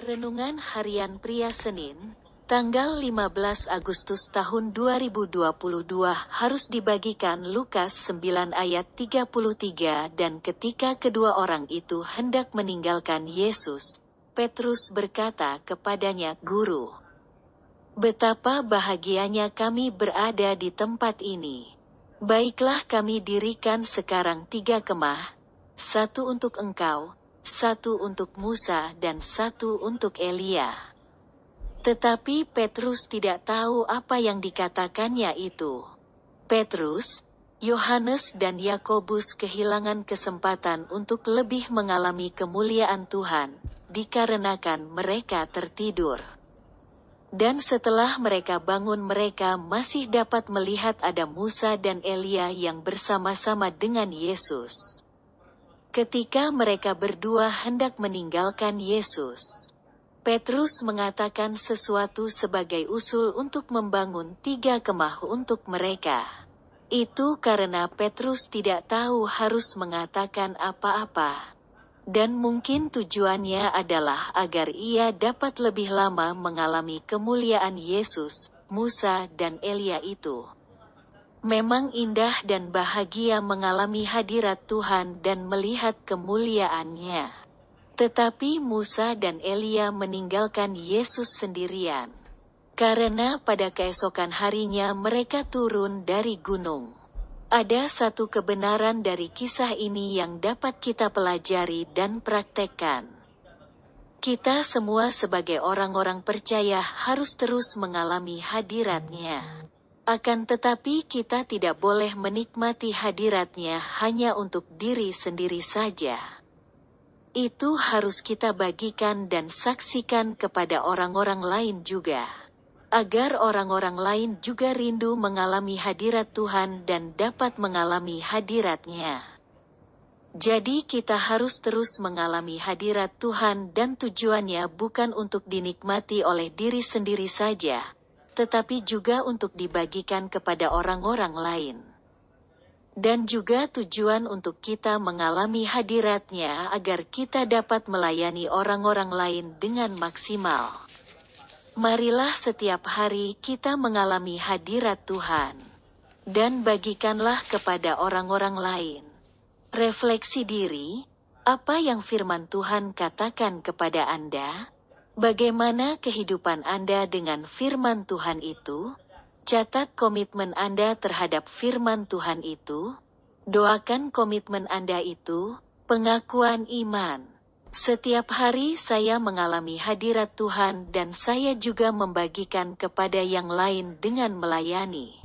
Renungan Harian Pria Senin, tanggal 15 Agustus tahun 2022 harus dibagikan Lukas 9 ayat 33 dan ketika kedua orang itu hendak meninggalkan Yesus, Petrus berkata kepadanya, Guru, betapa bahagianya kami berada di tempat ini. Baiklah kami dirikan sekarang tiga kemah, satu untuk engkau, satu untuk Musa dan satu untuk Elia. Tetapi Petrus tidak tahu apa yang dikatakannya itu. Petrus, Yohanes dan Yakobus kehilangan kesempatan untuk lebih mengalami kemuliaan Tuhan, dikarenakan mereka tertidur. Dan setelah mereka bangun mereka masih dapat melihat ada Musa dan Elia yang bersama-sama dengan Yesus. Ketika mereka berdua hendak meninggalkan Yesus, Petrus mengatakan sesuatu sebagai usul untuk membangun tiga kemah untuk mereka. Itu karena Petrus tidak tahu harus mengatakan apa-apa. Dan mungkin tujuannya adalah agar ia dapat lebih lama mengalami kemuliaan Yesus, Musa, dan Elia itu. Memang indah dan bahagia mengalami hadirat Tuhan dan melihat kemuliaannya. Tetapi Musa dan Elia meninggalkan Yesus sendirian. Karena pada keesokan harinya mereka turun dari gunung. Ada satu kebenaran dari kisah ini yang dapat kita pelajari dan praktekkan. Kita semua sebagai orang-orang percaya harus terus mengalami hadiratnya. Akan tetapi kita tidak boleh menikmati hadiratnya hanya untuk diri sendiri saja. Itu harus kita bagikan dan saksikan kepada orang-orang lain juga. Agar orang-orang lain juga rindu mengalami hadirat Tuhan dan dapat mengalami hadiratnya. Jadi kita harus terus mengalami hadirat Tuhan dan tujuannya bukan untuk dinikmati oleh diri sendiri saja, tetapi juga untuk dibagikan kepada orang-orang lain. Dan juga tujuan untuk kita mengalami hadiratnya agar kita dapat melayani orang-orang lain dengan maksimal. Marilah setiap hari kita mengalami hadirat Tuhan. Dan bagikanlah kepada orang-orang lain. Refleksi diri, apa yang firman Tuhan katakan kepada Anda? Bagaimana kehidupan Anda dengan firman Tuhan itu? Catat komitmen Anda terhadap firman Tuhan itu. Doakan komitmen Anda itu, pengakuan iman. Setiap hari saya mengalami hadirat Tuhan dan saya juga membagikan kepada yang lain dengan melayani.